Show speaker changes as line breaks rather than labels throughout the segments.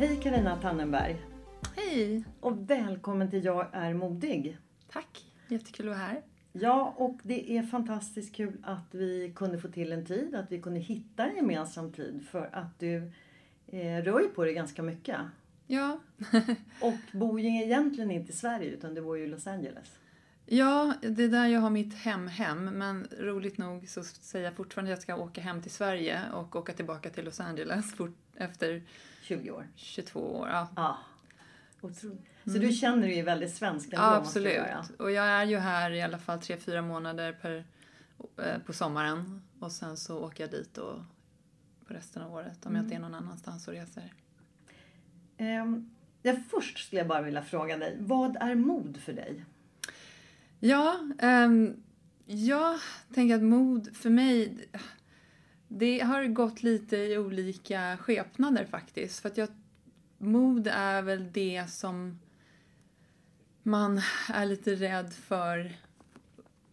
Hej Karina Tannenberg
Hej!
och välkommen till Jag är modig.
Tack! Jättekul att vara här.
Ja, och det är fantastiskt kul att vi kunde få till en tid, att vi kunde hitta en gemensam tid för att du eh, rör ju på dig ganska mycket.
Ja,
Och bor ju egentligen inte i Sverige utan du bor ju i Los Angeles.
ja, det är där jag har mitt hem-hem. Men roligt nog så säger jag fortfarande att jag ska åka hem till Sverige och åka tillbaka till Los Angeles fort, efter
20 år.
22 år. Ja,
Ja. Otroligt. Så du känner dig ju väldigt svensk
ja absolut.
göra.
Och jag är ju här i alla fall 3-4 månader per, eh, på sommaren. Och sen så åker jag dit och på resten av året om jag inte är någon annanstans och reser.
Ehm, ja, först skulle jag bara vilja fråga dig, vad är mod för dig?
Ja, ehm, jag tänker att mod för mig, det har gått lite i olika skepnader faktiskt. För att jag, mod är väl det som man är lite rädd för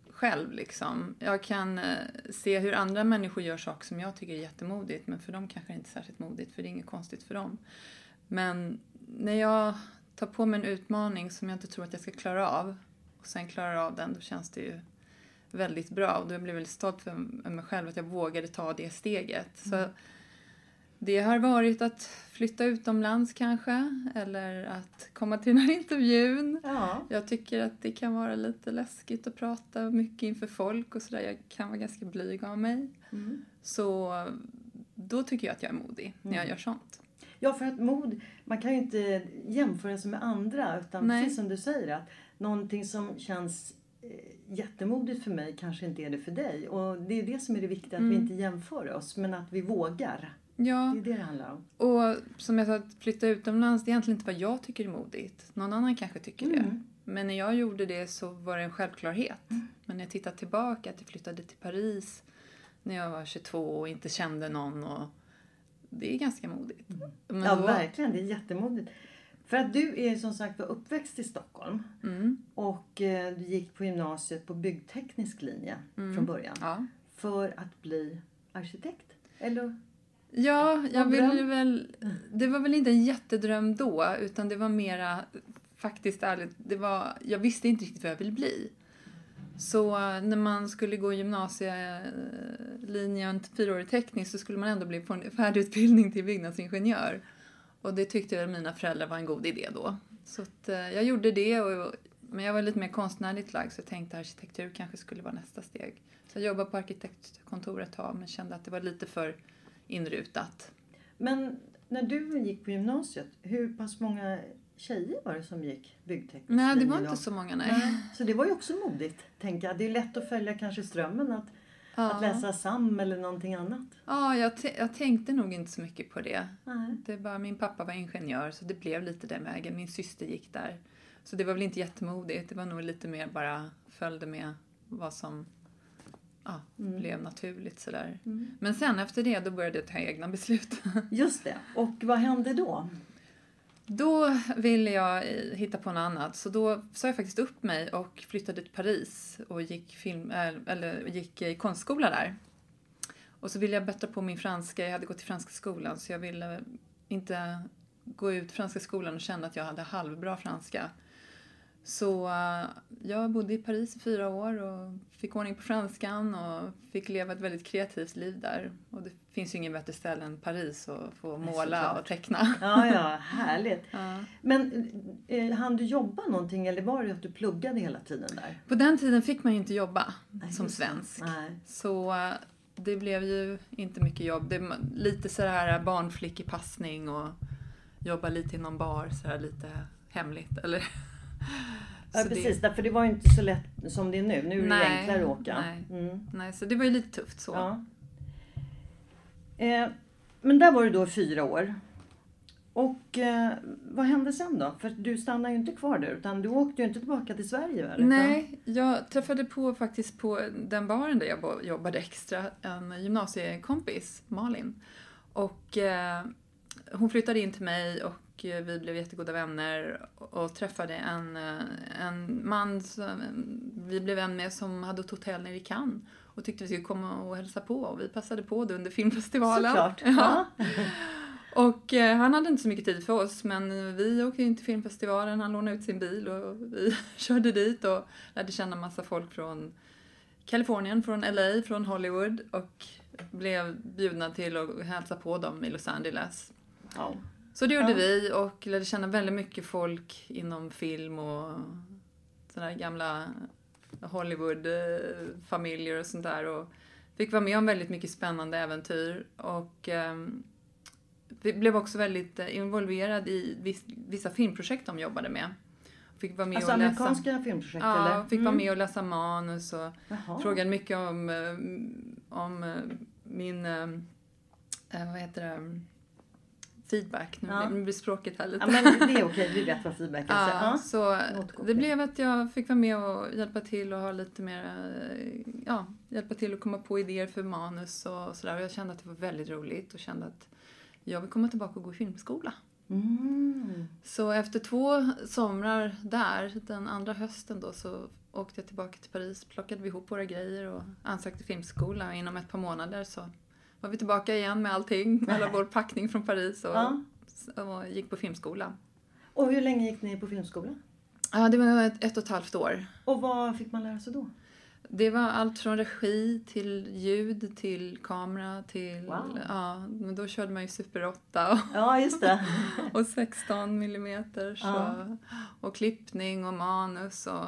själv liksom. Jag kan eh, se hur andra människor gör saker som jag tycker är jättemodigt men för dem kanske det inte är särskilt modigt för det är inget konstigt för dem. Men när jag tar på mig en utmaning som jag inte tror att jag ska klara av och sen klarar av den, då känns det ju väldigt bra. Och då blir jag väldigt stolt för mig själv att jag vågade ta det steget. Så det har varit att flytta utomlands kanske, eller att komma till den här intervjun.
Ja.
Jag tycker att det kan vara lite läskigt att prata mycket inför folk och sådär. Jag kan vara ganska blyg av mig.
Mm.
Så då tycker jag att jag är modig när jag gör sånt.
Ja, för att mod, man kan ju inte jämföra sig med andra. Utan
Nej.
precis som du säger, att någonting som känns jättemodigt för mig kanske inte är det för dig. Och det är det som är det viktiga, att vi inte jämför oss, men att vi vågar.
Ja,
Det är det det handlar om.
och som jag sa, att flytta utomlands, det är egentligen inte vad jag tycker är modigt. Någon annan kanske tycker
Mm.
det. Men när jag gjorde det så var det en självklarhet. Men när jag tittar tillbaka, att jag flyttade till Paris när jag var 22 och inte kände någon och det är ganska modigt.
Mm. Ja,
då-
verkligen. Det är jättemodigt. För att du är som sagt var uppväxt i Stockholm.
Mm.
Och eh, du gick på gymnasiet på byggteknisk linje från början.
Ja.
För att bli arkitekt. Eller?
Ja, jag ville väl... Det var väl inte en jättedröm då, utan det var mera faktiskt ärligt. Det var, jag visste inte riktigt vad jag ville bli. Så eh, när man skulle gå gymnasielinjen fyraårig teknisk så skulle man ändå bli på en färdigutbildning till byggnadsingenjör. Och det tyckte väl mina föräldrar var en god idé då. Så att, eh, jag gjorde det, och, men jag var lite mer konstnärligt lagd så jag tänkte arkitektur kanske skulle vara nästa steg. Så jag jobbade på arkitektkontor ett tag men kände att det var lite för inrutat.
Men när du gick på gymnasiet, hur pass många tjejer var det som gick byggteknisk
Nej, det var inte så många, nej.
Nej. Så det var ju också modigt, tänker jag. Det är lätt att följa kanske strömmen, att,
Ja.
att läsa SAM eller någonting annat.
Ja, jag, jag tänkte nog inte så mycket på det.
Nej.
det var, min pappa var ingenjör så det blev lite den vägen. Min syster gick där. Så det var väl inte jättemodigt. Det var nog lite mer bara följde med vad som ja, blev naturligt sådär. Men sen efter det då började jag ta egna beslut.
Just det. Och vad hände då?
Då ville jag hitta på något annat så då sa jag faktiskt upp mig och flyttade till Paris och gick, film, eh, eller gick i konstskola där. Och så ville jag bättra på min franska, jag hade gått i franska skolan så jag ville inte gå ut franska skolan och känna att jag hade halvbra franska. Så uh, jag bodde i Paris i fyra år och fick ordning på franskan och fick leva ett väldigt kreativt liv där. Och det finns ju ingen bättre ställe än Paris att få måla och teckna.
Ja, ja, härligt. Ja. Men eh, hann du jobba någonting eller var det att du pluggade hela tiden där?
På den tiden fick man ju inte jobba Nej, som svensk. Nej. Så uh, det blev ju inte mycket jobb. Det, lite sådär barnflickepassning och jobba lite i någon bar, sådär lite hemligt. Eller
Ja, precis. Det... För det var ju inte så lätt som det är nu. Nu är nej, det enklare att åka.
Nej. Mm. nej, så det var ju lite tufft så. Ja.
Eh, men där var du då fyra år. Och eh, vad hände sen då? För du stannade ju inte kvar där utan du åkte ju inte tillbaka till Sverige eller?
Nej, jag träffade på faktiskt på den baren där jag jobbade extra en gymnasiekompis, Malin. Och eh, hon flyttade in till mig och vi blev jättegoda vänner och träffade en, eh, en man som vi blev vän med som hade ett hotell nere i Cannes och tyckte vi skulle komma och hälsa på och vi passade på det under filmfestivalen.
Såklart! Ja.
och eh, han hade inte så mycket tid för oss men vi åkte in till filmfestivalen, han lånade ut sin bil och vi körde dit och lärde känna massa folk från Kalifornien, från LA, från Hollywood och blev bjudna till att hälsa på dem i Los Angeles. Ja. Så det gjorde ja. vi och lärde känna väldigt mycket folk inom film och sådana här gamla Hollywood-familjer och sånt där. Och fick vara med om väldigt mycket spännande äventyr. Och um, vi blev också väldigt uh, involverad i viss, vissa filmprojekt de jobbade med.
Fick vara med alltså och läsa, amerikanska filmprojekt ja,
eller? fick mm. vara med och läsa manus och Jaha. frågade mycket om, uh, om uh, min, vad heter det, feedback. Nu, ja. blir språket här lite.
Ja, men det är okej, vi vet vad feedback är.
Ja, ja. Så det blev att jag fick vara med och hjälpa till och ha lite mer, ja, hjälpa till att komma på idéer för manus och sådär. Och jag kände att det var väldigt roligt och kände att jag vill komma tillbaka och gå filmskola. Mm. Så efter två somrar där, den andra hösten då, så åkte jag tillbaka till Paris, plockade vi ihop våra grejer och ansökte filmskola. Inom ett par månader så var vi tillbaka igen med allting, alla vår packning från Paris och, ja. och gick på filmskola.
Och hur länge gick ni på filmskola?
Ja, det var ett, ett och ett halvt år.
Och vad fick man lära sig då?
Det var allt från regi till ljud till kamera till... Wow. Ja, men då körde man ju Super 8 och,
ja, just det.
och 16 millimeter ja. och klippning och manus och...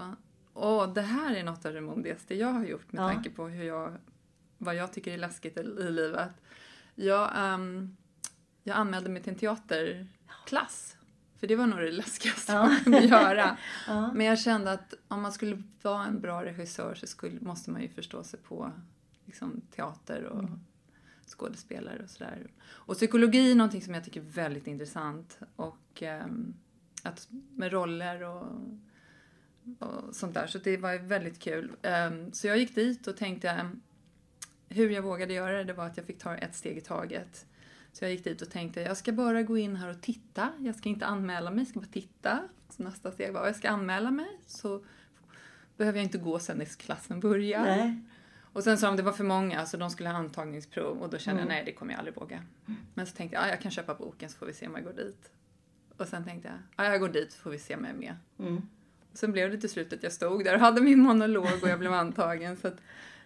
Och det här är något av det modigaste jag har gjort med ja. tanke på hur jag vad jag tycker är läskigt i, livet. Jag, um, jag anmälde mig till en teaterklass. För det var nog det läskigaste ja. man kunde göra. ja. Men jag kände att om man skulle vara en bra regissör så skulle, måste man ju förstå sig på liksom, teater och mm. skådespelare och sådär. Och psykologi är någonting som jag tycker är väldigt intressant. Och um, att, med roller och, och sånt där. Så det var väldigt kul. Um, så jag gick dit och tänkte hur jag vågade göra det, det var att jag fick ta ett steg i taget. Så jag gick dit och tänkte, jag ska bara gå in här och titta. Jag ska inte anmäla mig, jag ska bara titta. Så nästa steg var, jag ska anmäla mig så behöver jag inte gå sen när klassen börjar. Nej. Och sen sa de, det var för många så de skulle ha antagningsprov och då kände mm. jag, nej det kommer jag aldrig våga. Men så tänkte jag, ja, jag kan köpa boken så får vi se om jag går dit. Och sen tänkte jag, ja jag går dit så får vi se om jag är med. Mm. Sen blev det till slut att jag stod där och hade min monolog och jag blev antagen. Så att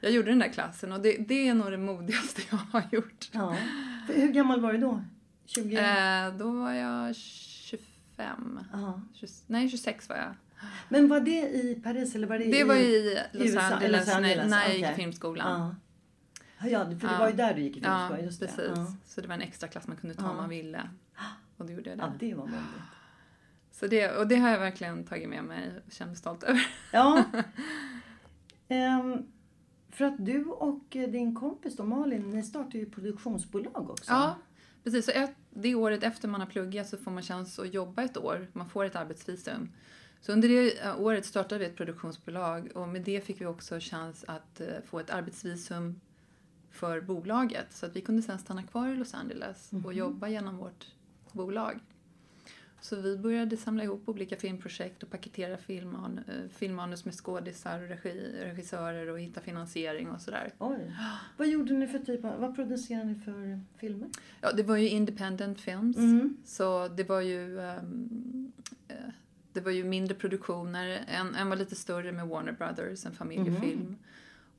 jag gjorde den där klassen och det, det är nog det modigaste jag har gjort.
Ja. Hur gammal var du då?
20? Eh, då var jag 25. 20, nej, 26 var jag.
Men var det i Paris eller var det,
det i var i Los USA, Angeles, Los Angeles, när, när jag gick i filmskolan.
Ja. Ja, för det var ju där du gick i filmskolan. Ja,
just det. precis. Ja. Så det var en extra klass man kunde ta om man ville. Och det gjorde jag där.
Ja, det var modigt.
Så det, och det har jag verkligen tagit med mig och känner mig stolt över.
Ja. Um, För att du och eh, din kompis då, Malin, ni startade ju produktionsbolag också.
Ja, precis. Så ett, det året efter man har pluggat så får man chans att jobba ett år. Man får ett arbetsvisum. Så under det eh, året startade vi ett produktionsbolag och med det fick vi också chans att eh, få ett arbetsvisum för bolaget. Så att vi kunde sedan stanna kvar i Los Angeles och mm -hmm. jobba genom vårt bolag. Så vi började samla ihop olika filmprojekt och paketera filmman, eh, filmmanus med skådisar och regi, regissörer och hitta finansiering och sådär.
Oj. Vad gjorde ni för typ av, vad producerade ni för filmer?
Ja, det var ju independent films.
Mm.
Så det var ju ehm, eh, det var ju mindre produktioner. En, en var lite större med Warner Brothers, en familjefilm.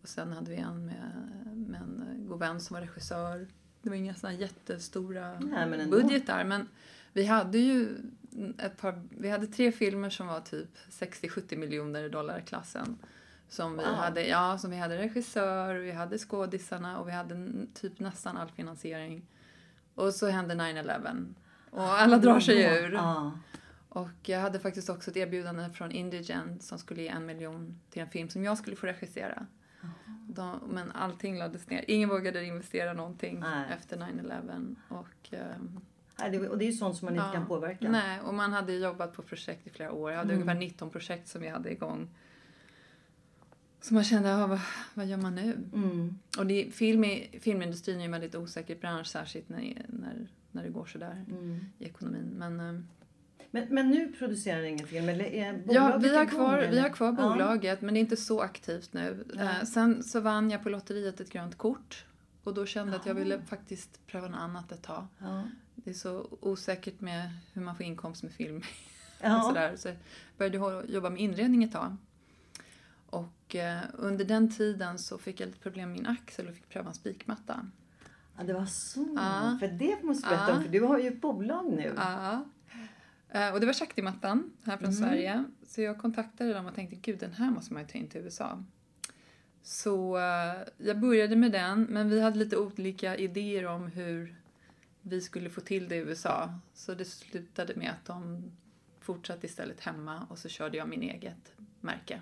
Och sen hade vi en med, med en god vän som var regissör. Det var inga sådana jättestora
Nej, men
budgetar. Men vi hade ju ett par, vi hade tre filmer som var typ 60-70 miljoner dollar klassen. Som vi,
Wow.
hade, ja, som vi hade regissör, vi hade skådisarna och vi hade typ nästan all finansiering. Och så hände 9-11. Och alla drar sig ur.
Ja.
Och jag hade faktiskt också ett erbjudande från Indigen som skulle ge en miljon till en film som jag skulle få regissera. De, men allting lades ner. Ingen vågade investera någonting
Nej.
efter 9-11. Och,
det, och det är ju sånt som man inte
Ja.
kan påverka.
Nej, och man hade jobbat på projekt i flera år. Jag hade
Mm.
ungefär 19 projekt som vi hade igång. Så man kände, ja, vad, vad gör man nu?
Mm.
Och det, film, i- filmindustrin är en väldigt osäker bransch, särskilt när, när, när det går sådär
Mm.
i ekonomin. Men, ehm,
Men, men nu producerar ni ingen film? Eller är
Ja,
bolaget
vi har, kvar, vi har kvar
Ja.
bolaget men det är inte så aktivt nu.
Nej.
Eh, sen så vann jag på lotteriet ett grönt kort. Och då kände jag att jag ville faktiskt pröva något annat ett tag. Det är så osäkert med hur man får inkomst med film.
Ja.
sådär. Så jag började jobba med inredning ett tag. Och eh, under den tiden så fick jag lite problem med min axel och fick pröva en spikmatta.
ja, det var så.
Ja.
För det måste du berätta
Ja.
om, för du har ju ett bolag nu.
Ja. Eh, Och det var Shakti-mattan här från
Mm.
Sverige. Så jag kontaktade dem och tänkte gud den här måste man ju ta in till USA. Så eh, jag började med den men vi hade lite olika idéer om hur vi skulle få till det i USA. Så det slutade med att de fortsatte istället hemma och så körde jag min eget märke.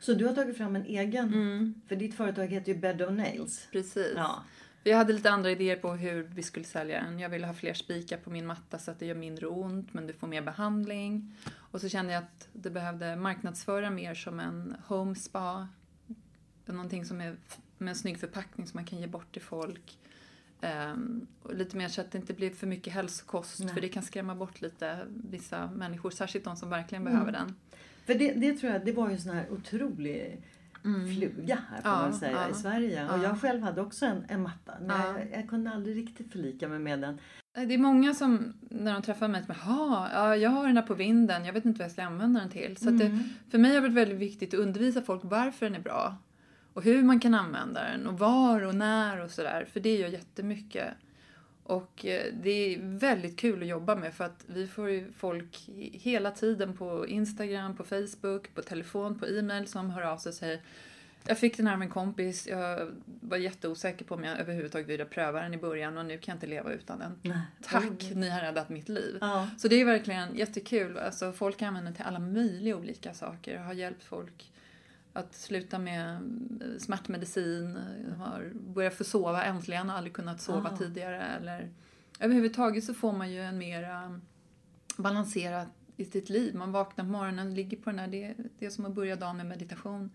Så du har tagit fram en egen,
Mm.
för ditt företag heter ju Bed of Nails.
Precis.
Ja.
Jag hade lite andra idéer på hur vi skulle sälja den. Jag ville ha fler spikar på min matta så att det gör mindre ont men du får mer behandling. Och så kände jag att det behövde marknadsföra mer som en home spa. Någonting som är med en snygg förpackning som man kan ge bort till folk. Och lite mer så att det inte blir för mycket hälsokost
Nej.
för det kan skrämma bort lite vissa människor, särskilt de som verkligen
Mm.
behöver den.
För det, det tror jag, det var ju en sån här otrolig fluga här får
Mm. Ja,
man säga
ja,
i Sverige. Och
ja.
jag själv hade också en, en matta. Men
Ja.
jag, jag kunde aldrig riktigt förlika mig med den.
Det är många som när de träffar mig säger jag har den där på vinden, jag vet inte vad jag ska använda den till. Så att
Mm.
det, för mig har det varit väldigt viktigt att undervisa folk varför den är bra. Och hur man kan använda den och var och när och sådär. För det gör jättemycket. Och eh, det är väldigt kul att jobba med för att vi får ju folk hela tiden på Instagram, på Facebook, på telefon, på e-mail som hör av sig och säger jag fick den här av en kompis, jag var jätteosäker på om jag överhuvudtaget ville pröva den i början och nu kan jag inte leva utan den.
Nej.
Tack, ni har räddat mitt liv.
Ja.
Så det är verkligen jättekul. Alltså, folk använder den till alla möjliga olika saker. Jag har hjälpt folk att sluta med eh, smärtmedicin, eh, har börjat få sova äntligen, aldrig kunnat sova
Ah.
tidigare. Eller, överhuvudtaget så får man ju en mer balanserat i sitt liv. Man vaknar på morgonen, ligger på den här, det, det är som att börja dagen med meditation.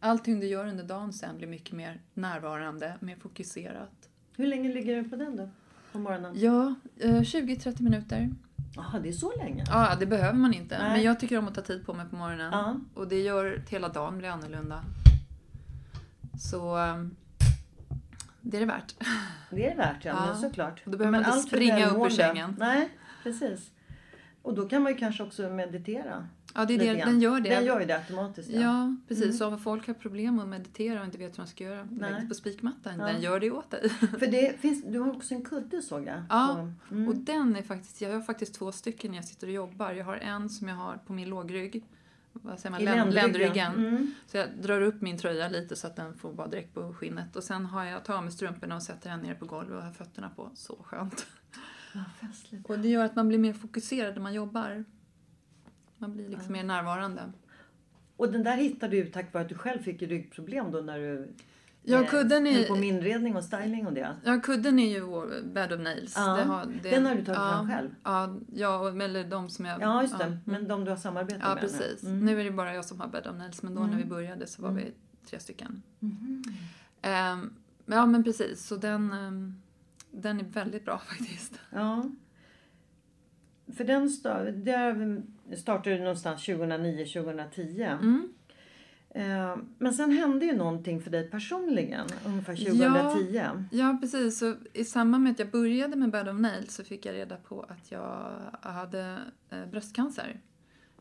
Allting du gör under dagen sen blir mycket mer närvarande, mer fokuserat.
Hur länge ligger du på den då? På morgonen?
Ja, eh, 20-30 minuter.
Jaha, det är så länge?
Ja, det behöver man inte.
Nej.
Men jag tycker om att ta tid på mig på morgonen.
Ja.
Och det gör att hela dagen blir annorlunda. Så ehm, det är det värt.
Det är det värt, ja,
Ja.
men såklart.
Då behöver man inte springa upp ur sängen.
Nej, precis. Och då kan man ju kanske också meditera.
Ja, det är det, den gör det.
Den gör ju det automatiskt. Ja.
Ja, precis. Så om folk har problem att meditera och inte vet vad de ska göra, lägg det på spikmattan.
Ja.
Den gör det åt dig.
För det finns, du har också en kudde såg jag.
Ja,
mm.
Och den är faktiskt, jag har faktiskt två stycken när jag sitter och jobbar. Jag har en som jag har på min lågrygg. Vad säger man?
I
Länd,
ländryggen.
ländryggen.
Mm.
Så jag drar upp min tröja lite så att den får vara direkt på skinnet. Och sen har jag, tar av mig strumporna och sätter den ner på golvet och har fötterna på. Så skönt.
Festligt.
Och det gör att man blir mer fokuserad när man jobbar. Man blir liksom mer närvarande.
Och den där hittade du tack vare att du själv fick ryggproblem då när du
Ja,
eh,
kudden är-
på med inredning och styling och det.
Ja, kudden är ju vår Bed of Nails.
Ja,
Det har, det,
den har du tagit
ja,
fram själv?
Ja, ja, eller de som jag...
Ja, just det.
Ja,
Men de du har samarbete
ja
med
precis.
nu. Mm.
Nu är det bara jag som har Bed of Nails, men då när vi började så var vi tre stycken. Ehm, ja, men precis. Så den, ehm, den är väldigt bra faktiskt.
Ja. för den sta- där startade någonstans 2009-2010.
Mm.
Eh, men sen hände ju någonting för dig personligen ungefär 2010.
Ja. Ja, precis. Så I samband med att jag började med Bed of Nails så fick jag reda på att jag hade eh, bröstcancer.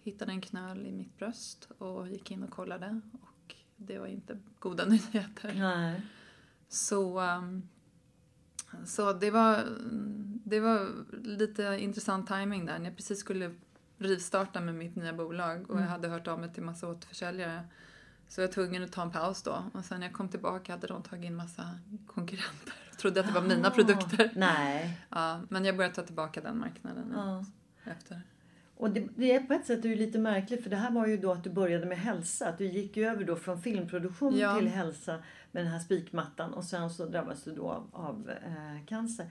Hittade en knöl i mitt bröst och gick in och kollade. Och det var inte goda nyheter.
Nej.
Så, um, så det, var, det var lite intressant timing där när jag precis skulle rivstarta med mitt nya bolag och jag hade hört av mig till massa återförsäljare. Så jag var tvungen att ta en paus då och sen när jag kom tillbaka hade de tagit in massa konkurrenter. Jag trodde att det var mina
Ah,
produkter.
Nej.
Ja, men jag började ta tillbaka den marknaden nu
Ja.
efter.
Och det, det är på ett sätt är lite märkligt för det här var ju då att du började med hälsa. Att du gick ju över då från filmproduktion
Ja.
till hälsa med den här spikmattan och sen så drabbades du då av, av eh, cancer.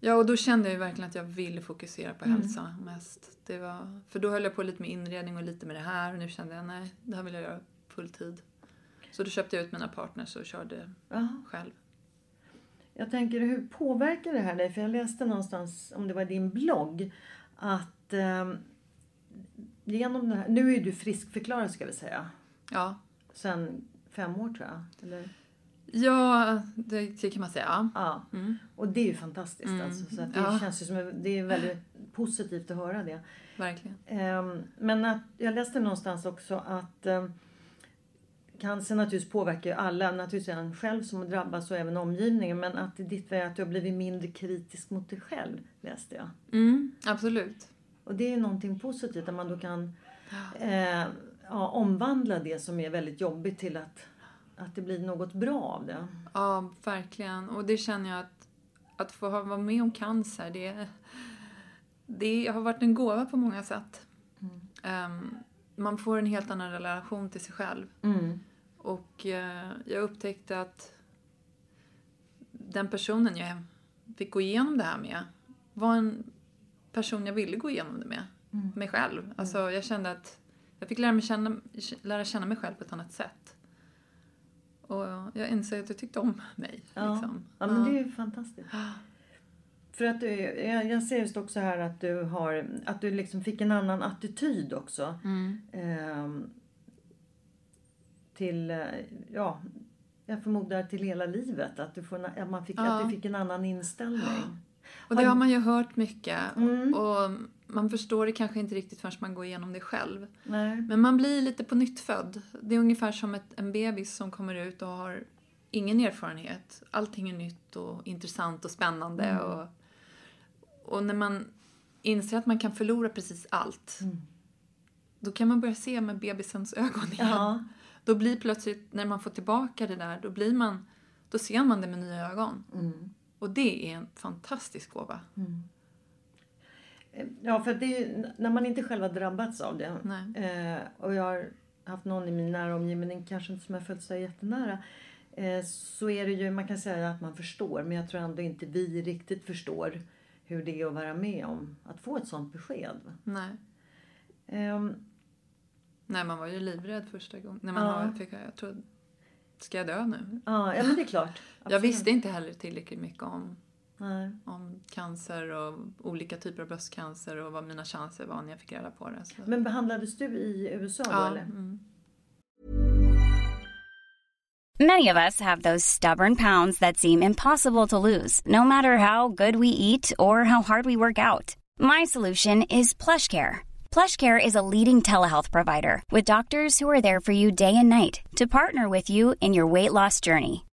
Ja, och då kände jag ju verkligen att jag ville fokusera på hälsa mest. Det var, för då höll jag på lite med inredning och lite med det här och nu kände jag nej, det här vill jag göra fulltid. Så då köpte jag ut mina partners och körde
Jaha.
själv.
Jag tänker hur påverkar det här dig? För jag läste någonstans, om det var din blogg, att eh, genom det här, nu är du friskförklarad ska vi säga,
Ja,
sen fem år tror jag. Eller?
Ja det, det kan man säga.
Ja,
Mm.
och det är ju fantastiskt
Mm.
alltså. Så att det
Ja.
känns ju som, det är väldigt positivt att höra det.
Verkligen.
Ehm, Men att, jag läste någonstans också att um, cancer naturligtvis påverkar ju alla. Naturligtvis en själv som drabbas och även omgivningen. Men att i ditt fall att du har blivit mindre kritisk mot dig själv, läste jag.
Mm, absolut.
Och det är ju någonting positivt när man då kan eh, ja, omvandla det som är väldigt jobbigt till att, att det blir något bra av det.
Ja, verkligen. Och det känner jag att, att få vara med om cancer, det, det har varit en gåva på många sätt. Ehm, man får en helt annan relation till sig själv.
Mm.
Och eh, jag upptäckte att den personen jag fick gå igenom det här med var en person jag ville gå igenom det med. Mig själv. Alltså jag kände att jag fick lära, mig känna, lära känna mig själv på ett annat sätt. Och jag insåg att jag tyckte om mig.
Ja.
Liksom.
ja, men det är ju fantastiskt. För att du, jag, jag ser just också här att du har, att du liksom fick en annan attityd också.
Mm.
Ehm, till, eh, ja, jag förmodar till hela livet. Att, du får, att, man fick,
Ja.
att du fick en annan inställning.
Och det har man ju hört mycket.
Mm.
Och man förstår det kanske inte riktigt förrän man går igenom det själv.
Nej.
Men man blir lite på nytt född. Det är ungefär som ett, en bebis som kommer ut och har ingen erfarenhet. Allting är nytt och intressant och spännande.
Mm.
Och, och när man inser att man kan förlora precis allt.
Mm.
Då kan man börja se med bebisens ögon igen.
Ja.
Då blir plötsligt, när man får tillbaka det där, då blir man, då ser man det med nya ögon.
Mm.
Och det är en fantastisk gåva.
Ja, för det är när man inte själv har drabbats av det. Eh, och jag har haft någon i min nära omgivning, kanske inte som jag följt så jättenära. Eh, så är det ju, man kan säga att man förstår. Men jag tror ändå inte vi riktigt förstår hur det är att vara med om att få ett sånt besked.
Nej.
Ehm,
Nej, man var ju livrädd första gången. När man
Ja.
har, fick, jag tror, ska jag dö nu?
ja, ja, men det är klart.
Jag visste inte heller tillräckligt mycket om,
Nej.
om cancer och olika typer av bröstcancer och vad mina chanser var när jag fick reda på det. Så.
Men behandlades du i USA då
ja,
eller?
mm.
Many of us have those stubborn pounds that seem impossible to lose, no matter how good we eat or how hard we work out. My solution is PlushCare. PlushCare is a leading telehealth provider with doctors who are there for you day and night to partner with you in your weight loss journey.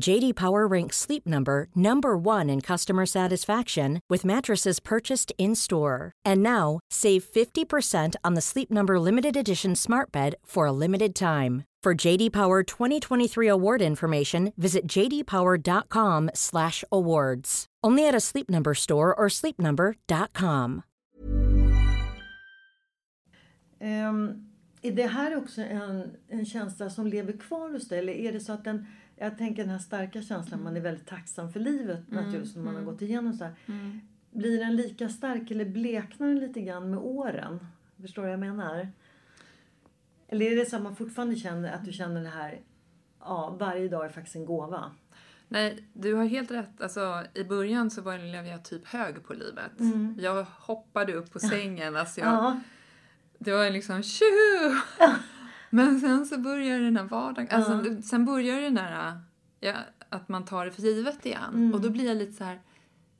JD Power ranks Sleep Number number 1 in customer satisfaction with mattresses purchased in-store. And now, save 50% on the Sleep Number limited edition Smart Bed for a limited time. For JD Power 2023 award information, visit jdpower.com/awards. Only at a Sleep Number store or sleepnumber.com.
Ehm, är det här också en, en känsla som lever kvar hos dig? Eller är det så att den, jag tänker den här starka känslan, man är väldigt tacksam för livet naturligtvis, som man har gått igenom så här. Blir den lika stark eller bleknar den lite grann med åren? Förstår du vad jag menar? Eller är det så att man fortfarande känner att du känner det här, ja varje dag är faktiskt en gåva?
Nej, du har helt rätt. Alltså, I början så var jag, typ hög på livet. Jag hoppade upp på sängen. Alltså jag,
Ja,
Det var liksom tjoho! Men sen så börjar den här vardagen, alltså, sen börjar den där ja, att man tar det för givet igen. Och då blir jag lite så här.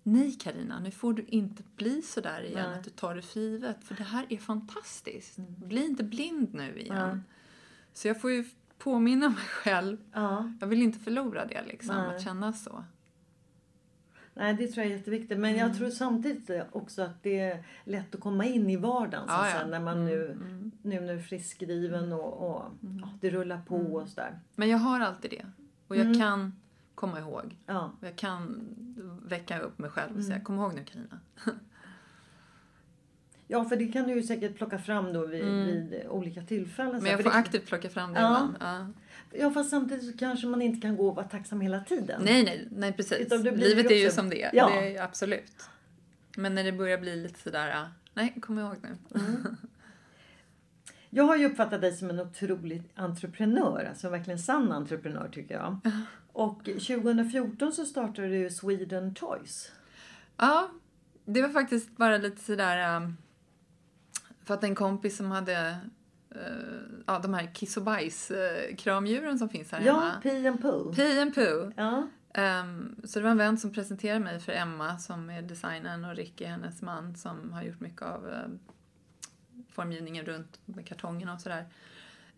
Nej Karina, nu får du inte bli så där igen
Nej.
att du tar det för givet. För det här är fantastiskt. Bli inte blind nu igen. Så jag får ju påminna mig själv.
ja.
Jag vill inte förlora det liksom,
Nej.
att känna så.
Nej, det tror jag är jätteviktigt. Men
Mm.
jag tror samtidigt också att det är lätt att komma in i vardagen. Så
Ja,
säga, när man nu, nu när du är friskskriven och, och ja, det rullar på och sådär.
Men jag har alltid det. Och jag kan komma ihåg.
Ja.
Och Jag kan väcka upp mig själv och säga, kom ihåg nu Karina.
ja, för det kan du ju säkert plocka fram då vid, vid olika tillfällen.
Mm. Men jag får
det,
aktivt plocka fram det
Ja.
ibland. Ja.
Ja, fast samtidigt så kanske man inte kan gå och vara tacksam hela tiden.
Nej, nej, nej precis. Livet är ju som det.
Ja.
Det är absolut. Men när det börjar bli lite sådär, ja, nej, kom ihåg nu.
Jag har ju uppfattat dig som en otrolig entreprenör. Alltså verkligen sann entreprenör tycker jag. Och 2014 så startade du Sweden Toys.
Ja, det var faktiskt bara lite sådär... Um, för att en kompis som hade ja, de här kiss och bajs uh, kramdjuren som finns här
Ja,
hemma.
Pee and Pooh.
Pee and Pooh.
Ja.
Ehm, så det var en vän som presenterade mig för Emma som är designern och Ricky, hennes man, som har gjort mycket av um, formgivningen runt med kartongerna och sådär.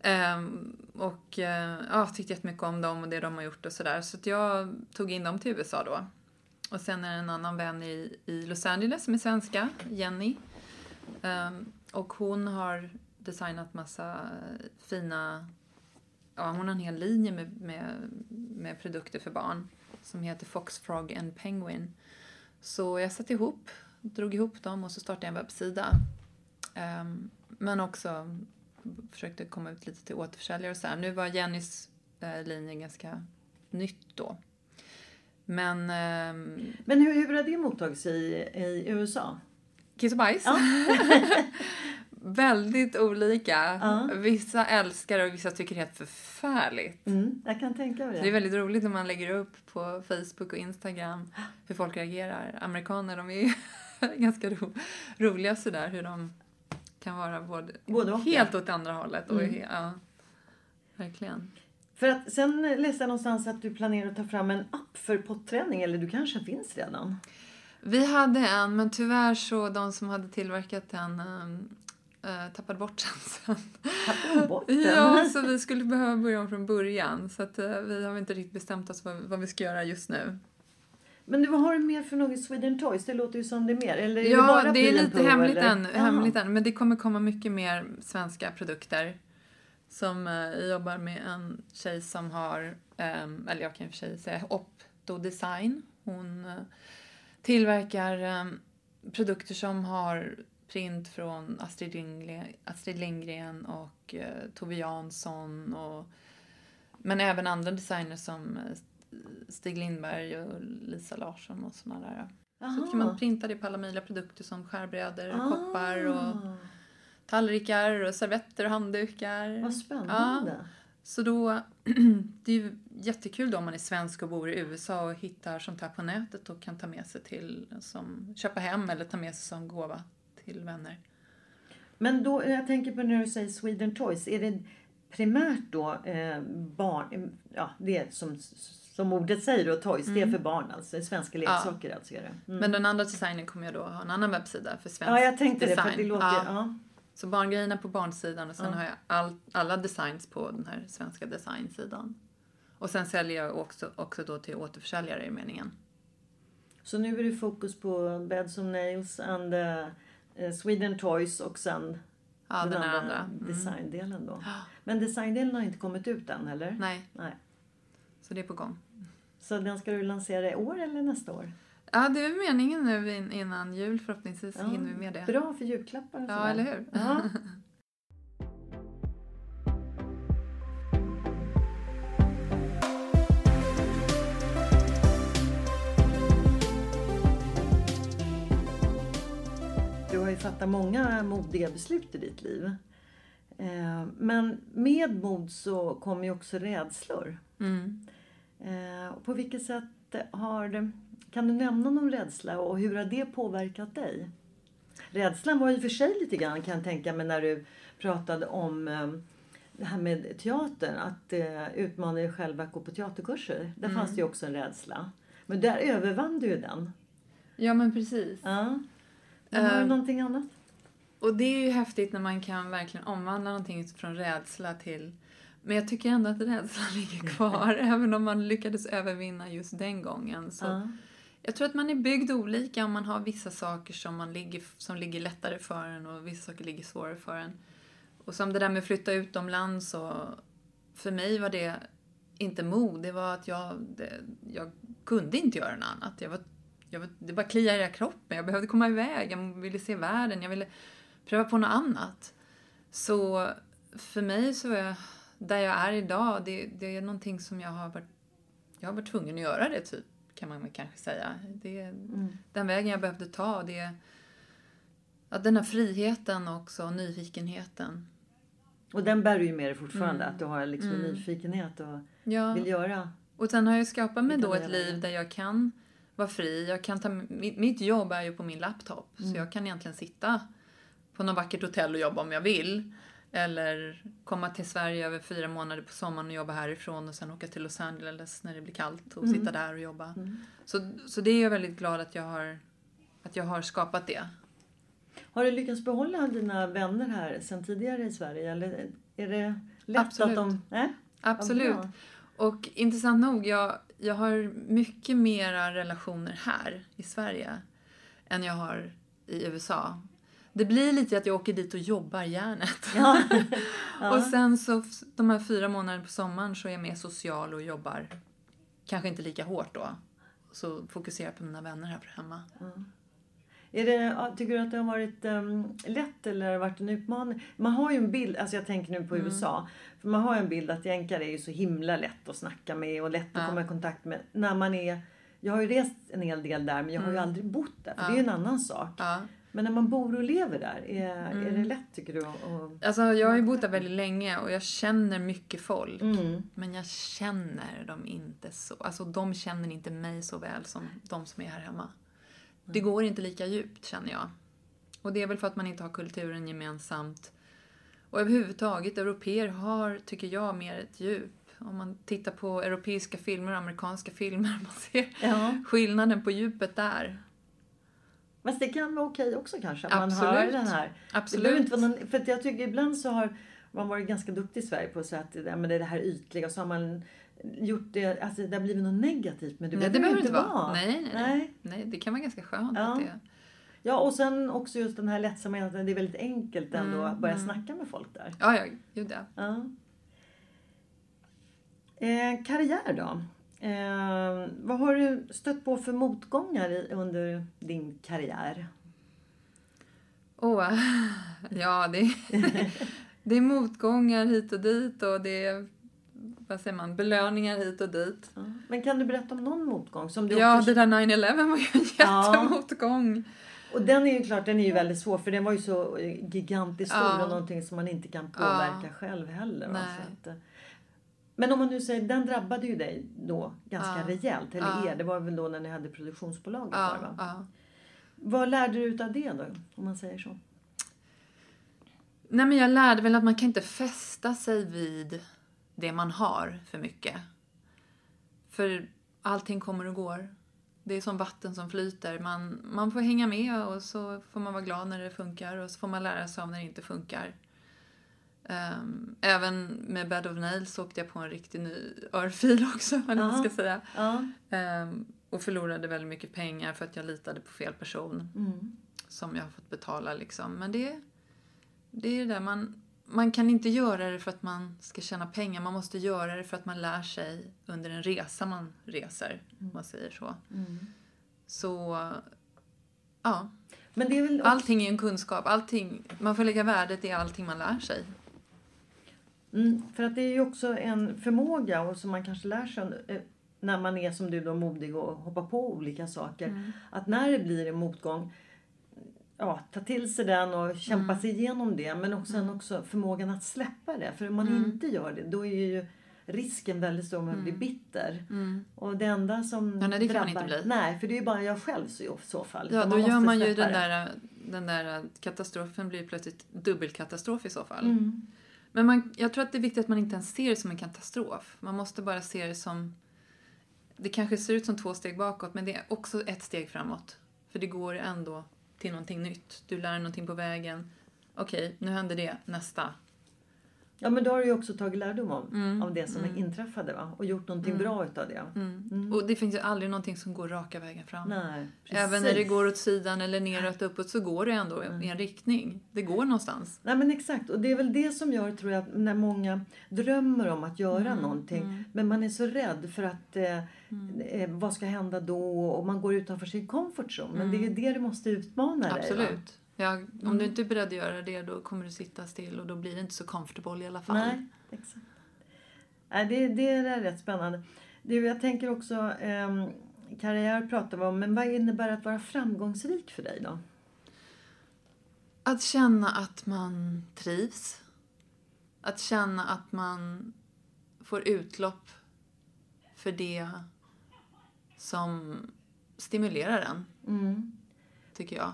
Ehm, och uh, ja, tyckte jättemycket om dem och det de har gjort och sådär. Så att jag tog in dem till USA då. Och sen är det en annan vän i, i Los Angeles som är svenska, Jenny. Ehm, och hon har designat massa fina ja, hon har en hel linje med, med, med produkter för barn som heter Fox, Frog and Penguin. Så jag satte ihop, drog ihop dem och så startade jag en webbsida. Ehm, men också försökte komma ut lite till återförsäljare och så här. Nu var Jennys eh, linje ganska nytt då. Men ehm,
Men hur, hur har det mottagits i, i USA?
Kiss och bajs. Väldigt olika.
Ja.
Vissa älskar det och vissa tycker det är helt förfärligt.
Mm, jag kan tänka mig
Det är
det.
väldigt roligt när man lägger upp på Facebook och Instagram hur folk reagerar. Amerikaner de är ju ganska ro, roliga sådär hur de kan vara både,
Både och,
helt
ja.
åt andra hållet. Och, he- ja, verkligen.
För att sen läste jag någonstans att du planerar att ta fram en app för potträning. Eller du kanske finns redan?
Vi hade en men tyvärr så de som hade tillverkat den um, eh, tappade bort den sen.
Tappade bort den?
Ja, så vi skulle behöva börja om från början. Så att, eh, vi har inte riktigt bestämt oss vad, vad vi ska göra just nu.
Men du, vad har du mer för något Sweden Toys? Det låter ju som det är mer. Eller är det
Ja,
bara
det är lite
Pooh,
hemligt
eller?
än, hemligt än. Men det kommer komma mycket mer svenska produkter. Som eh, jobbar med en tjej som har, ehm, eller jag kan i och för sig säga Opto Design. Hon eh, tillverkar ehm, produkter som har print från Astrid Lindgren, Astrid Lindgren och eh, Tove Jansson. Och, men även andra designers som eh, Stig Lindberg och Lisa Larsson och såna där. Så kan man printa det på alla möjliga produkter som skärbrädor,
Ah.
koppar och tallrikar och servetter och handdukar.
Vad spännande.
Så då, det är ju jättekul då om man är svensk och bor i USA och hittar sånt här på nätet och kan ta med sig till, som köpa hem eller ta med sig som gåva till vänner.
Men då, jag tänker på när du säger Sweden Toys. Är det primärt då eh, barn, ja det är som Som ordet säger då, toys, det är för barn alltså. Svenska leksaker alltså är det. Mm.
Men den andra designen kommer jag då ha en annan webbsida för svensk
Ja, jag tänkte det
design.
för att det låter...
Ja.
Ja.
Så barngrejerna på barnsidan och sen har jag all, alla designs på den här svenska designsidan. Och sen säljer jag också, också då till återförsäljare i meningen.
Så nu är det fokus på Beds of Nails and uh, eh, Sweden Toys och sen
Ja, den, här andra. Mm.
designdelen då. Men designdelen har inte kommit ut än eller?
Nej,
Nej.
så det är på gång.
Så den ska du lansera i år eller nästa år?
Ja, det är meningen nu in- innan jul förhoppningsvis hinner vi med det.
Bra för julklappar
Ja, eller hur?
Ja. har ju fattat många modiga beslut i ditt liv. Eh, Men med mod så kommer ju också rädslor.
Mm.
Eh, På vilket sätt har det, kan du nämna någon rädsla och hur har det påverkat dig? Rädslan var ju för sig lite grann kan jag tänka mig när du pratade om eh, det här med teatern, att utmana dig själv att gå på teaterkurser. Där fanns det ju också en rädsla. Men där övervann du ju den.
Ja, men precis.
Ja. Men har du
Eh,
någonting annat?
Och det är ju häftigt när man kan verkligen omvandla någonting från rädsla till... Men jag tycker ändå att rädslan ligger kvar, även om man lyckades övervinna just den gången. Så
Ja.
Jag tror att man är byggd olika om man har vissa saker som, man ligger, som ligger lättare för en och vissa saker ligger svårare för en. Och som det där med att flytta utomlands och för mig var det inte mod, det var att jag, det, jag kunde inte göra något annat. Jag var, jag det bara kliade i kroppen, jag behövde komma iväg, jag ville se världen, jag ville pröva på något annat. Så för mig så är jag, där jag är idag, det, det är någonting som jag har varit, jag har varit tvungen att göra det typ, kan man kanske säga. Det är den vägen jag behövde ta. Det, att den här friheten också, nyfikenheten.
Och den bär du ju med dig fortfarande, att du har liksom en nyfikenhet och
Ja.
vill göra.
Och sen har jag skapat mig då ett liv där jag kan vara fri. Jag kan ta, mitt, jobb är ju på min laptop.
Mm.
Så jag kan egentligen sitta på något vackert hotell och jobba om jag vill. Eller komma till Sverige över fyra månader på sommaren och jobba härifrån och sen åka till Los Angeles när det blir kallt och
Mm.
sitta där och jobba. Så, så det är jag väldigt glad att jag har, att jag har skapat det.
Har du lyckats behålla dina vänner här sen tidigare i Sverige? Eller är det lätt
Absolut.
att de... Nej?
Absolut. Och intressant nog, jag, jag har mycket mera relationer här i Sverige än jag har i USA. Det blir lite att jag åker dit och jobbar järnet.
Ja.
Och sen så de här fyra månaderna på sommaren så är jag mer social och jobbar kanske inte lika hårt då. Så fokuserar på mina vänner här hemma.
Är det, ja, tycker du att det har varit ehm, lätt eller har det varit en utmaning? Man har ju en bild, alltså jag tänker nu på
Mm.
USA. För man har ju en bild att jänkare är ju så himla lätt att snacka med och lätt att komma i kontakt med. När man är, jag har ju rest en hel del där men jag har ju aldrig bott där. För det är ju en annan sak.
Mm. Ja.
Men när man bor och lever där, är, är
Mm.
det lätt tycker du? att-
Alltså jag har ju bott där väldigt länge och jag känner mycket folk.
Mm.
Men jag känner dem inte så. Alltså de känner inte mig så väl som de som är här hemma. Det går inte lika djupt känner jag. Och det är väl för att man inte har kulturen gemensamt. Och överhuvudtaget, europeer har, tycker jag, mer ett djup. Om man tittar på europeiska filmer och amerikanska filmer, man ser
Ja.
skillnaden på djupet där.
Fast det kan vara okej också kanske. Att man hör den här.
Absolut.
inte vara någon, för jag tycker ibland så har man varit ganska duktig i Sverige på att säga att det, men det är det här ytliga. Och så har man gjort det, alltså det har blivit något negativt. Men det,
Nej, det
behöver
behöver inte vara. Nej, nej, nej.
Nej.
nej. det kan vara ganska skönt
Ja.
att det
Ja, och sen också just den här lättsamheten. Det är väldigt enkelt ändå
Mm,
att börja snacka med folk där.
Ja, ja, gud ja.
Ja. Eh, karriär då? Eh, vad har du stött på för motgångar i, under din karriär?
Åh, ja det är, det är motgångar hit och dit och det är, vad säger man, belöningar hit och dit.
Ja. Men kan du berätta om någon motgång? Som du
Ja,
också...
det där 9-11 var ju en
Ja.
jättemotgång.
Och den är ju klart, den är ju väldigt svår för den var ju så gigantiskt stor
Ja.
och någonting som man inte kan påverka själv heller. att, eh, men om man nu säger, den drabbade ju dig då ganska
Ja.
rejält, eller
Ja.
er. Det var väl då när ni hade produktionsbolaget
Ja,
det, va?
ja.
Vad lärde du ut av det då? Om man säger så.
Nej, men jag lärde väl att man kan inte fästa sig vid det man har för mycket. För allting kommer och går. Det är som vatten som flyter. Man, man får hänga med och så får man vara glad när det funkar och så får man lära sig av när det inte funkar. Ehm, även med Bed of Nails åkte jag på en riktig ny örfil också, eller man ska säga.
Ja.
Ehm, och förlorade väldigt mycket pengar för att jag litade på fel person.
Mm.
Som jag har fått betala liksom. Men det, det är det där man... Man kan inte göra det för att man ska tjäna pengar. Man måste göra det för att man lär sig under en resa man reser. Om man säger så. Så... Ja.
Men det är väl också,
Allting är en kunskap. Allting, man får lägga värdet i allting man lär sig.
mm, för att det är ju också en förmåga och som man kanske lär sig eh, när man är som du då modig och hoppar på olika saker.
Mm.
Att när det blir en motgång ja, ta till sig den och kämpa
Mm.
sig igenom det. Men också, sen också förmågan att släppa det. För om man
Mm.
inte gör det då är ju risken väldigt stor om man blir bitter.
Mm.
Och det enda som
Ja, nej, det kan man
drabbar...
inte bli.
Nej, för det är ju bara jag själv så, i så fall.
Ja, då
man
gör man ju den där, den där katastrofen blir plötsligt dubbelkatastrof i så fall.
Mm.
Men man, jag tror att det är viktigt att man inte ens ser det som en katastrof. Man måste bara se det som... Det kanske ser ut som två steg bakåt, men det är också ett steg framåt. För det går ändå till någonting nytt. Du lär dig någonting på vägen. Okej, nu händer det. Nästa.
Ja men då har du ju också tagit lärdom av,
Mm,
av det som inträffade va? och gjort någonting bra utav det.
Mm. Och det finns ju aldrig någonting som går raka vägen fram.
Nej,
Även när det går åt sidan eller neråt, uppåt, så går det ändå i en riktning. Det går någonstans.
Nej men exakt och det är väl det som gör tror jag när många drömmer om att göra
Mm,
någonting men man är så rädd för att eh, eh, vad ska hända då och man går utanför sin comfort zone. Men det är det du måste utmana dig. va?
Mm. Absolut. Ja, om du inte är beredd att göra det, då kommer du sitta still och då blir det inte så comfortable i alla fall.
Nej, exakt. Nej, det, det är rätt spännande. Du, jag tänker också, eh, karriär pratar vi om, men vad innebär att vara framgångsrik för dig då?
Att känna att man trivs. Att känna att man får utlopp för det som stimulerar en,
Mm.
tycker jag.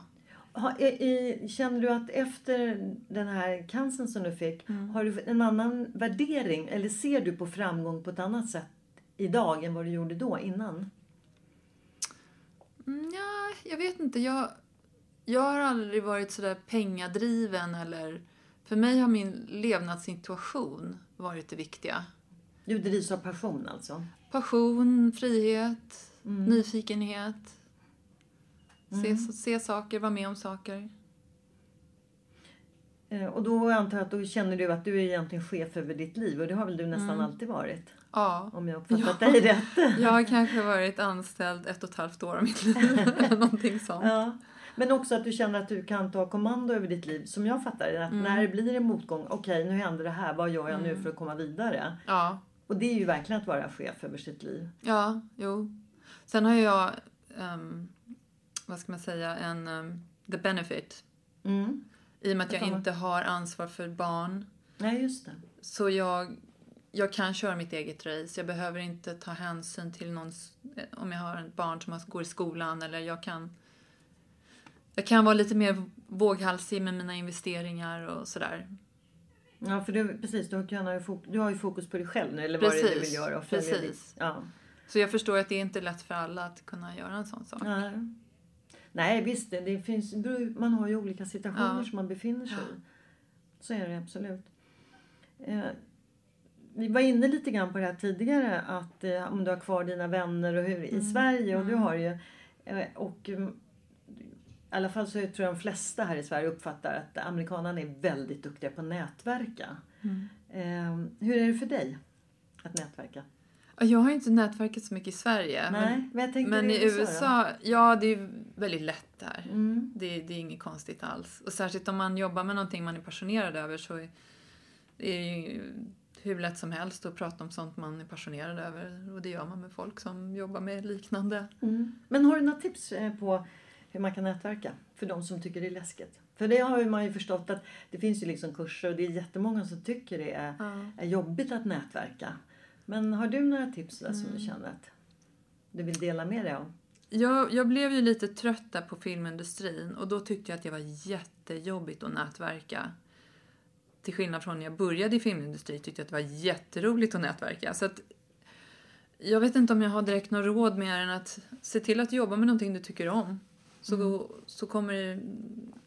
Ha, i, i, känner du att efter den här cancern som du fick,
Mm.
har du en annan värdering eller ser du på framgång på ett annat sätt idag än vad du gjorde då innan?
Mm, ja, jag vet inte. Jag, jag har aldrig varit sådär pengadriven eller... För mig har min levnadssituation varit det viktiga.
Du drivs av passion alltså?
Passion, frihet, nyfikenhet. Se, se saker, vara med om saker.
Eh, och då antar jag att då känner du att du är egentligen chef över ditt liv och det har väl du nästan
Mm.
alltid varit?
Ja.
Om jag uppfattat
Ja.
dig rätt.
Jag har kanske varit anställd ett och ett halvt år av mitt liv. någonting sånt.
Ja. Men också att du känner att du kan ta kommando över ditt liv. Som jag fattar det. Att
Mm.
när det blir en motgång. Okej, nu händer det här. Vad gör jag nu för att komma vidare?
Ja.
Och det är ju verkligen att vara chef över sitt liv.
Ja, jo. Sen har jag, ehm, vad ska man säga, en um, the benefit.
Mm.
I och med att jag
fan?
inte har ansvar för barn.
Nej, just det.
Så jag, jag kan köra mitt eget race. Jag behöver inte ta hänsyn till någons, eh, om jag har ett barn som går i skolan eller jag kan jag kan vara lite mer våghalsig med mina investeringar och sådär.
Ja, för du, precis. Du, kan ha ju fok- du har ju fokus på dig själv nu. Eller vad det är du
Precis,
vill göra. Och
precis.
ditt- Ja.
Så jag förstår att det är inte lätt för alla att kunna göra en sån sak.
Nej. Nej, visst. Det, finns, man har ju olika situationer
Ja.
som man befinner sig i. Så är det absolut. Eh, vi var inne lite grann på det här tidigare. Att eh, om du har kvar dina vänner och hur,
Mm.
i Sverige. Och du har ju... Eh, och mm, i alla fall så tror jag de flesta här i Sverige uppfattar att amerikanerna är väldigt duktiga på att nätverka.
Mm.
Eh, hur är det för dig att nätverka?
Ja, Jag har inte nätverkat så mycket i Sverige.
Nej,
men
men
men i
USA?
USA, ja det är väldigt lätt där.
Mm.
Det, det är inget konstigt alls. Och särskilt om man jobbar med någonting man är passionerad över så är det ju hur lätt som helst att prata om sånt man är passionerad över. Och det gör man med folk som jobbar med liknande.
Mm. Men har du några tips eh, på hur man kan nätverka för de som tycker det är läskigt? För det har man ju förstått att det finns ju liksom kurser och det är jättemånga som tycker det är, är jobbigt att nätverka. Men har du några tips där som du känner att du vill dela med dig av?
Jag, jag blev ju lite trött där på filmindustrin och då tyckte jag att det var jättejobbigt att nätverka. Till skillnad från när jag började i filmindustrin tyckte jag att det var jätteroligt att nätverka. Så att Jag vet inte om jag har direkt något råd mer än att se till att jobba med någonting du tycker om. Så, så kommer det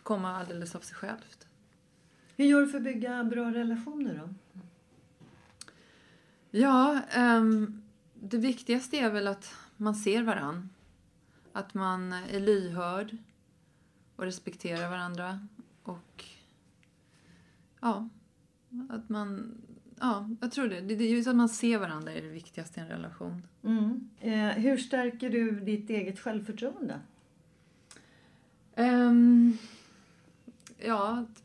komma alldeles av sig självt.
Hur gör du för att bygga bra relationer då?
Ja, ehm, det viktigaste är väl att man ser varann. Att man är lyhörd och respekterar varandra. Och ja, att man... Ja, jag tror det. Det är just att man ser varandra är det viktigaste i en relation.
Mm. Eh, hur stärker du ditt eget självförtroende?
Ehm, ja, att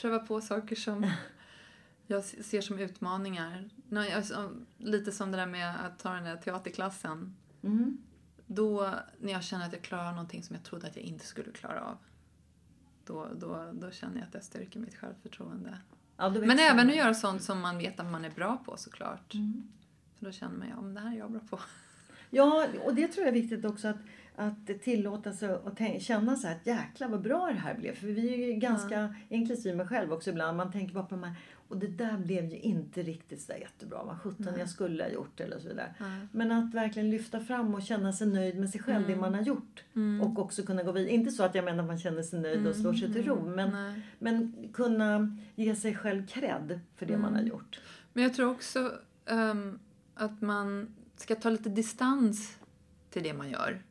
pröva på saker som jag ser som utmaningar. Alltså, Lite som det där med att ta den där teaterklassen.
Mm.
Då, när jag känner att jag klarar någonting som jag trodde att jag inte skulle klara av. Då, då, då känner jag att det stärker mitt självförtroende.
Ja,
Men även att göra sånt som man vet att man är bra på såklart.
Mm.
För då känner man, ja men det här är jag bra på.
Ja, och det tror jag är viktigt också att, att tillåta sig att känna så här att jäklar vad bra det här blev. För vi är ju ganska, inklusive mig själv också ibland, man tänker bara på de här och det där blev ju inte riktigt så jättebra. Vad sjutton jag skulle ha gjort eller så vidare. Men att verkligen lyfta fram och känna sig nöjd med sig själv, det man har gjort. Och också kunna gå vidare. Inte så att jag menar att man känner sig nöjd och slår sig till ro. Men,
Nej.
men kunna ge sig själv cred för det man har gjort.
Men jag tror också ehm, att man ska ta lite distans till det man gör.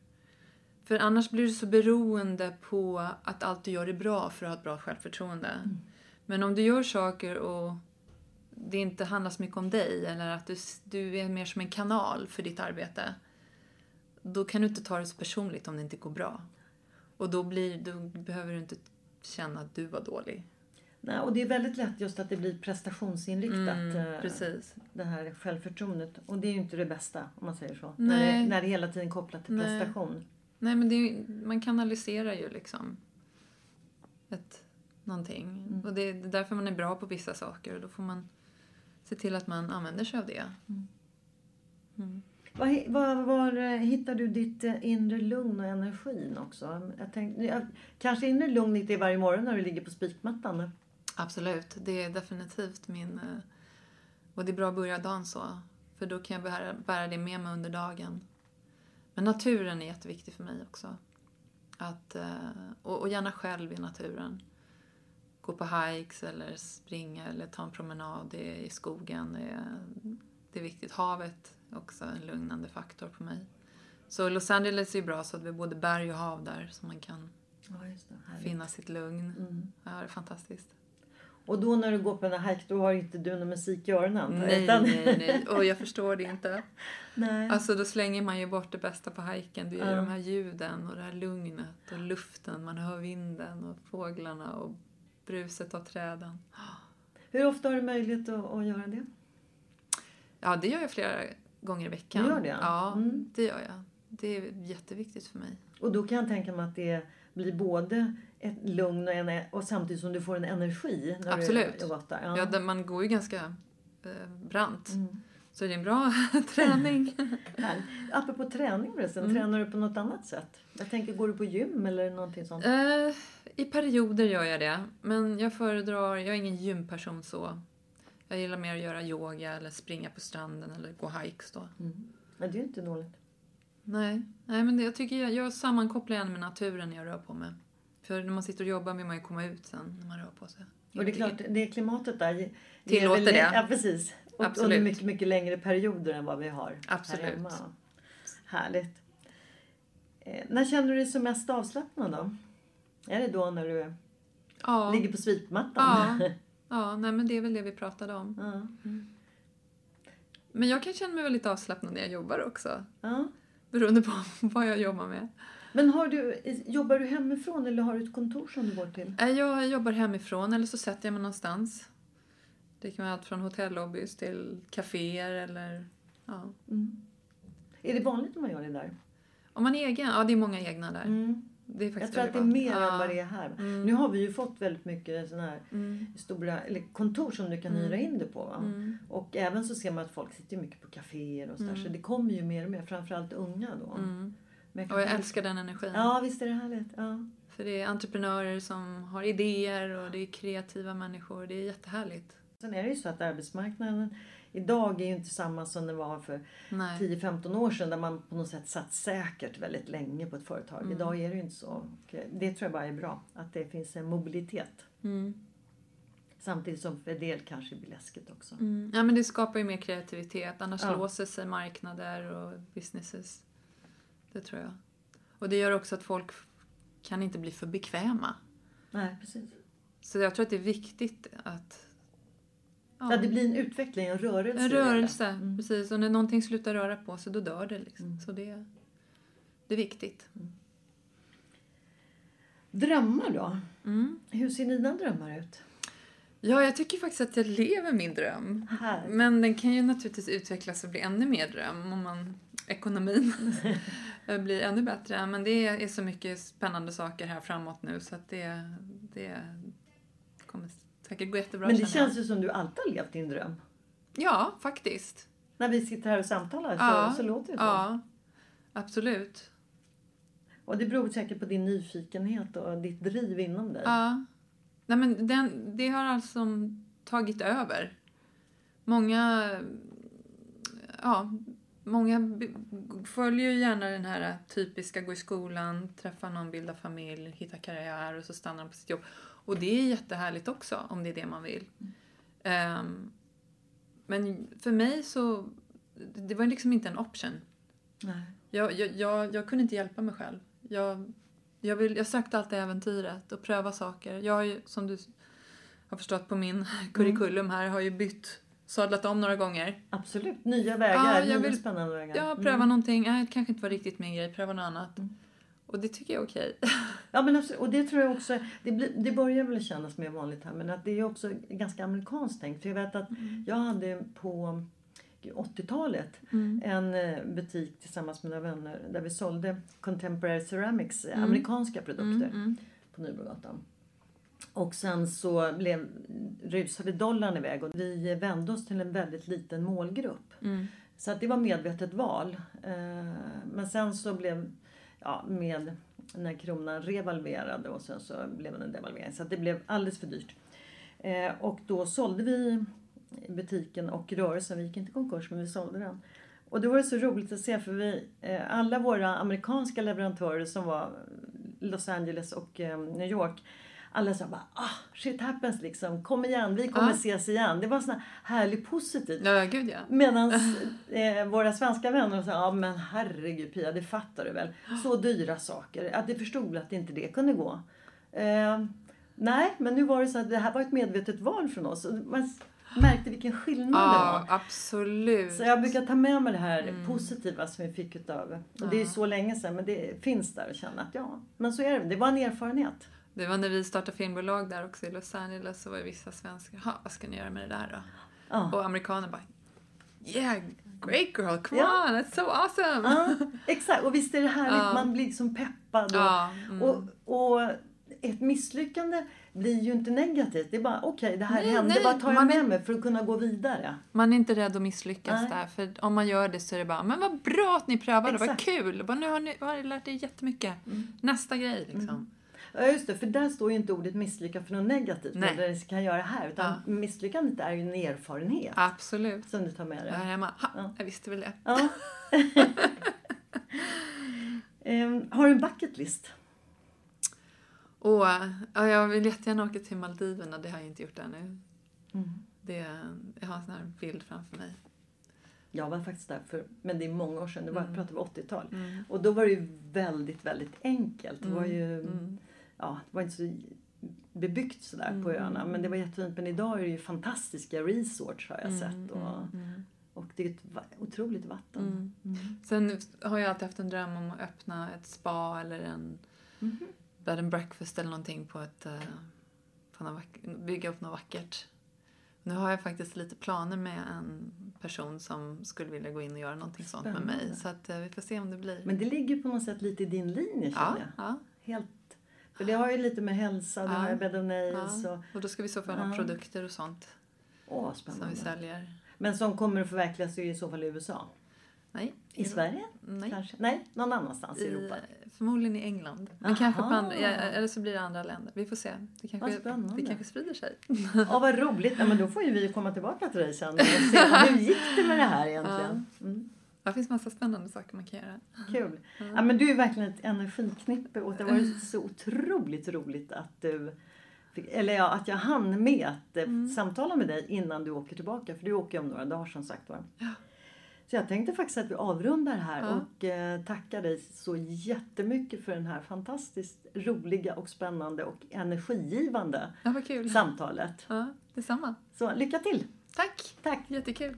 För annars blir du så beroende på att allt du gör är bra för att ha ett bra självförtroende. Men om du gör saker och det inte handlar så mycket om dig eller att du, du är mer som en kanal för ditt arbete. Då kan du inte ta det så personligt om det inte går bra. Och då, blir, då behöver du inte känna att du var dålig.
Nej, och det är väldigt lätt just att det blir prestationsinriktat. eh,
Mm, Precis.
det här självförtroendet. Och det är ju inte det bästa om man säger så.
Nej.
När det, när det hela tiden kopplat till
Nej.
prestation.
Nej, men är, man kanaliserar ju liksom ett, någonting. Och det är därför man är bra på vissa saker. Och då får man se till att man använder sig av det.
Var, hi- var, var eh, hittar du ditt eh, inre lugn och energin också? Jag tänkte, jag, kanske inre lugn lite i varje morgon när du ligger på spikmattan.
Absolut, det är definitivt min... eh, Och det är bra att börja dagen så. För då kan jag bära, bära det med mig under dagen. Men naturen är jätteviktig för mig också. Att, och, och gärna själv i naturen. Gå på hikes eller springa eller ta en promenad i, skogen. Det är, det är viktigt. Havet är också en lugnande faktor på mig. Så Los Angeles är bra så att vi har både berg och hav där så man kan
Ja, det.
Finna sitt lugn.
Mm.
Ja, det är fantastiskt.
Och då när du går på en hike då har inte du någon musik i öronen?
Nej,
utan-
nej, nej. Och jag förstår det inte.
nej.
Alltså då slänger man ju bort det bästa på hajken. Det är ju
Ja.
de här ljuden och det här lugnet och luften. Man hör vinden och fåglarna och bruset av träden.
Hur ofta har du möjlighet att, att göra det?
Ja, det gör jag flera gånger i veckan.
Du gör det?
Ja,
Mm.
det gör jag. Det är jätteviktigt för mig.
Och då kan jag tänka mig att det blir både ett lugn och, en, och samtidigt som du får en energi när
Absolut.
du gått där. Ja.
Ja. man går ju ganska eh, brant.
Mm.
Så det är en bra träning.
Apropå träning förresten,
Mm.
tränar du på något annat sätt? Jag tänker, går du på gym eller någonting sånt?
Eh, I perioder gör jag det. Men jag föredrar, jag är ingen gymperson så. Jag gillar mer att göra yoga eller springa på stranden eller gå hikes då.
Mm. Men det är ju inte dåligt.
Nej, Nej men det, jag tycker jag, jag sammankopplar gärna med naturen när jag rör på mig. För när man sitter och jobbar vill man ju komma ut sen när man rör på sig.
Och det är klart, det klimatet där
Tillåter
väl-
det.
Ja, precis.
Absolut.
under mycket, mycket längre perioder än vad vi har
Absolut.
här hemma. Härligt. Eh, när känner du dig som mest avslappnad då? Är det då när du
Ja,
ligger på svitmattan?
ja, ja nej, men det är väl det vi pratade om.
ja.
Men jag kan känna mig väldigt avslappnad när jag jobbar också.
ja.
Beroende på vad jag jobbar med.
Men har du, jobbar du hemifrån eller har du ett kontor som du går till?
Eh, Jag jobbar hemifrån eller så sätter jag mig någonstans. Det kan vara allt från hotellobbys till kaféer eller... Ja.
Mm. Är det vanligt att man gör det där?
Om man är egen? Ja, det är många egna där.
Mm.
Det är
Jag
faktiskt
tror att det är mer
vanligt.
än vad det är här. Nu har vi ju fått väldigt mycket såna här
Mm.
stora eller kontor som du kan hyra in det på.
Mm.
Och även så ser man att folk sitter mycket på kaféer och sådär. Så det kommer ju mer och mer, framförallt unga då.
Mm.
Men
Och jag älskar den energin.
Ja, visst är det härligt. Ja.
För det är entreprenörer som har idéer och det är kreativa människor. Det är jättehärligt.
Sen är det ju så att arbetsmarknaden Idag är ju inte samma som det var för
Nej.
10-15 år sedan där man på något sätt satt säkert väldigt länge på ett företag.
Mm.
Idag är det ju inte så. Och eh, det tror jag bara är bra. Att det finns en mobilitet.
Mm.
Samtidigt som för en del kanske blir läskigt också.
Mm. Ja, men det skapar ju mer kreativitet. Annars
Ja.
låser sig marknader och businesses. Det tror jag. Och det gör också att folk kan inte bli för bekväma.
Nej, precis.
Så jag tror att det är viktigt att...
Ja. det blir en utveckling, en rörelse.
En rörelse,
Mm.
precis. Och när någonting slutar röra på sig, då dör det. Liksom. Så det, det är viktigt.
Drömmar då?
Mm.
Hur ser dina drömmar ut?
Ja, jag tycker faktiskt att jag lever min dröm.
Här.
Men den kan ju naturligtvis utvecklas och bli ännu mer dröm om man, ekonomin blir ännu bättre. Men det är så mycket spännande saker här framåt nu så att det, det kommer säkert gå jättebra
Men det känns ju som du alltid har levt din dröm.
Ja, faktiskt.
När vi sitter här och samtalar så,
Ja,
så låter det så.
Ja, absolut.
Och det beror säkert på din nyfikenhet och ditt driv inom dig.
Ja. Nej, men den, det har alltså tagit över. Många, ja, många följer ju gärna den här typiska gå i skolan, träffa någon, bilda familj, hitta karriär och så stannar de på sitt jobb. Och det är jättehärligt också om det är det man vill. Ehm, men för mig så, det var liksom inte en option.
Nej.
Jag, jag, jag, jag kunde inte hjälpa mig själv. Jag, jag, vill, jag sökte alltid äventyret och pröva saker. Jag har ju, som du har förstått på min curriculum här, har ju bytt, sadlat om några gånger.
Absolut. Nya vägar,
Ja, jag
nya
vill-
spännande vägar.
Ja, pröva någonting. Nej, det kanske inte var riktigt min grej. Pröva något annat. Och det tycker jag är okej.
Ja, men absolut. Och det tror jag också, det, blir, det börjar väl kännas mer vanligt här, men att det är också ganska amerikanskt tänkt. För jag vet att jag hade på 80-talet en eh, butik tillsammans med några vänner där vi sålde Contemporary Ceramics, eh, amerikanska produkter på Nybrogatan. Och sen så blev, rusade dollarn iväg och vi vände oss till en väldigt liten målgrupp. Så att det var medvetet val. Eh, Men sen så blev, ja, med när kronan revalverade och sen så blev det en devalvering. Så att det blev alldeles för dyrt. Eh, Och då sålde vi butiken och rörelsen. Vi gick inte i konkurs men vi sålde den. Och det var så roligt att se för vi, eh, alla våra amerikanska leverantörer som var Los Angeles och eh, New York. Alla sa bara ah, shit happens liksom. Kom igen, vi kommer
Ja.
ses igen. Det var sån här härligt positivt.
Ja, gud ja.
Medan eh, våra svenska vänner sa, ja men herregud Pia, det fattar du väl. Så dyra saker. Att de förstod att inte det kunde gå. Eh, nej, men nu var det så att det här var ett medvetet val från oss. Man märkte vilken skillnad det
Ja,
var.
absolut.
Så jag brukar ta med mig det här
Mm.
positiva som vi fick utav. Och det är ju så länge sedan men det finns där och känna att ja, men så är det. Det var en erfarenhet.
Det var när vi startade filmbolag där också i Los Angeles så var vissa svenskar, "Ha, vad ska ni göra med det där då?
Ja.
Och amerikaner bara, yeah, great girl, come
Ja.
on, that's so awesome!
Ja, exakt, och visst är det härligt.
Ja.
Man blir liksom peppad. Och,
mm.
och, och ett misslyckande blir ju inte negativt. Det är bara okej, det här
Nej,
hände.
nej,
Vad tar jag med mig för att kunna gå vidare?
Man är inte rädd att misslyckas
Nej.
där, för om man gör det så är det bara, men vad bra att ni prövade, vad
Exakt. Mm.
kul! Bara, nu har ni har ni lärt er jättemycket. Nästa grej liksom.
Ja, just det. För där står ju inte ordet misslycka för något negativt.
Nej.
Det kan göra här. Utan
Ja.
misslyckandet är ju en erfarenhet
Absolut.
som du tar med
Här
dig.
hemma, ha,
Ja.
jag visste väl det.
Ja. Ehm, har du en bucket list?
Och ja, jag vill jättegärna åka till Maldiverna, det har jag inte gjort ännu.
Mm.
Det, jag har en sån här bild framför mig.
Jag var faktiskt där för, men det är många år sedan. Det var,
Mm.
pratar vi 80-tal. Och då var det ju väldigt, väldigt enkelt. Det var
Mm.
Ja, det var inte så bebyggt sådär
Mm.
på öarna. Men det var jättefint. Men idag är det ju fantastiska resorts har jag
Mm,
sett. Och, och det är ett otroligt vatten.
Mm. Sen har jag alltid haft en dröm om att öppna ett spa eller en
Mhm.
bed and breakfast eller någonting på ett... eh, På något vack- bygga upp något vackert. Nu har jag faktiskt lite planer med en person som skulle vilja gå in och göra någonting sånt med mig.
Spännande.
Så att, eh, vi får se om det blir.
Men det ligger på något sätt lite i din linje
ja,
känner jag.
ja,
Helt, för det har ju lite med hälsa, det
Ja.
har bed and nails
ja.
och...
Och då ska vi i så fall ha
Ja.
produkter och sånt
Åh,
som vi
spännande.
säljer.
Men som kommer att förverkligas i så fall i USA.
Nej.
I Sverige?
Nej.
Kanske? Nej, någon annanstans i Europa.
Förmodligen i England. Men
Aha.
kanske på andra, ja, eller så blir det andra länder. Vi får se. Det kanske,
spännande.
det kanske sprider sig.
Ja, vad roligt. Ja, men då får ju vi komma tillbaka till dig sen och se hur gick det med det här egentligen. Mm,
Det finns massa spännande saker man kan göra.
kul. Ja, men du är verkligen ett energiknippe och det var så otroligt roligt att du fick, eller ja, att jag hann med att eh, samtala med dig innan du åker tillbaka. För du åker om några dagar som sagt var. Så jag tänkte faktiskt att vi avrundar här
Ja.
och eh, tackar dig så jättemycket för den här fantastiskt roliga och spännande och energigivande
Ja, vad kul.
samtalet.
Ja, detsamma.
Så lycka till!
Tack!
Tack!
Jättekul.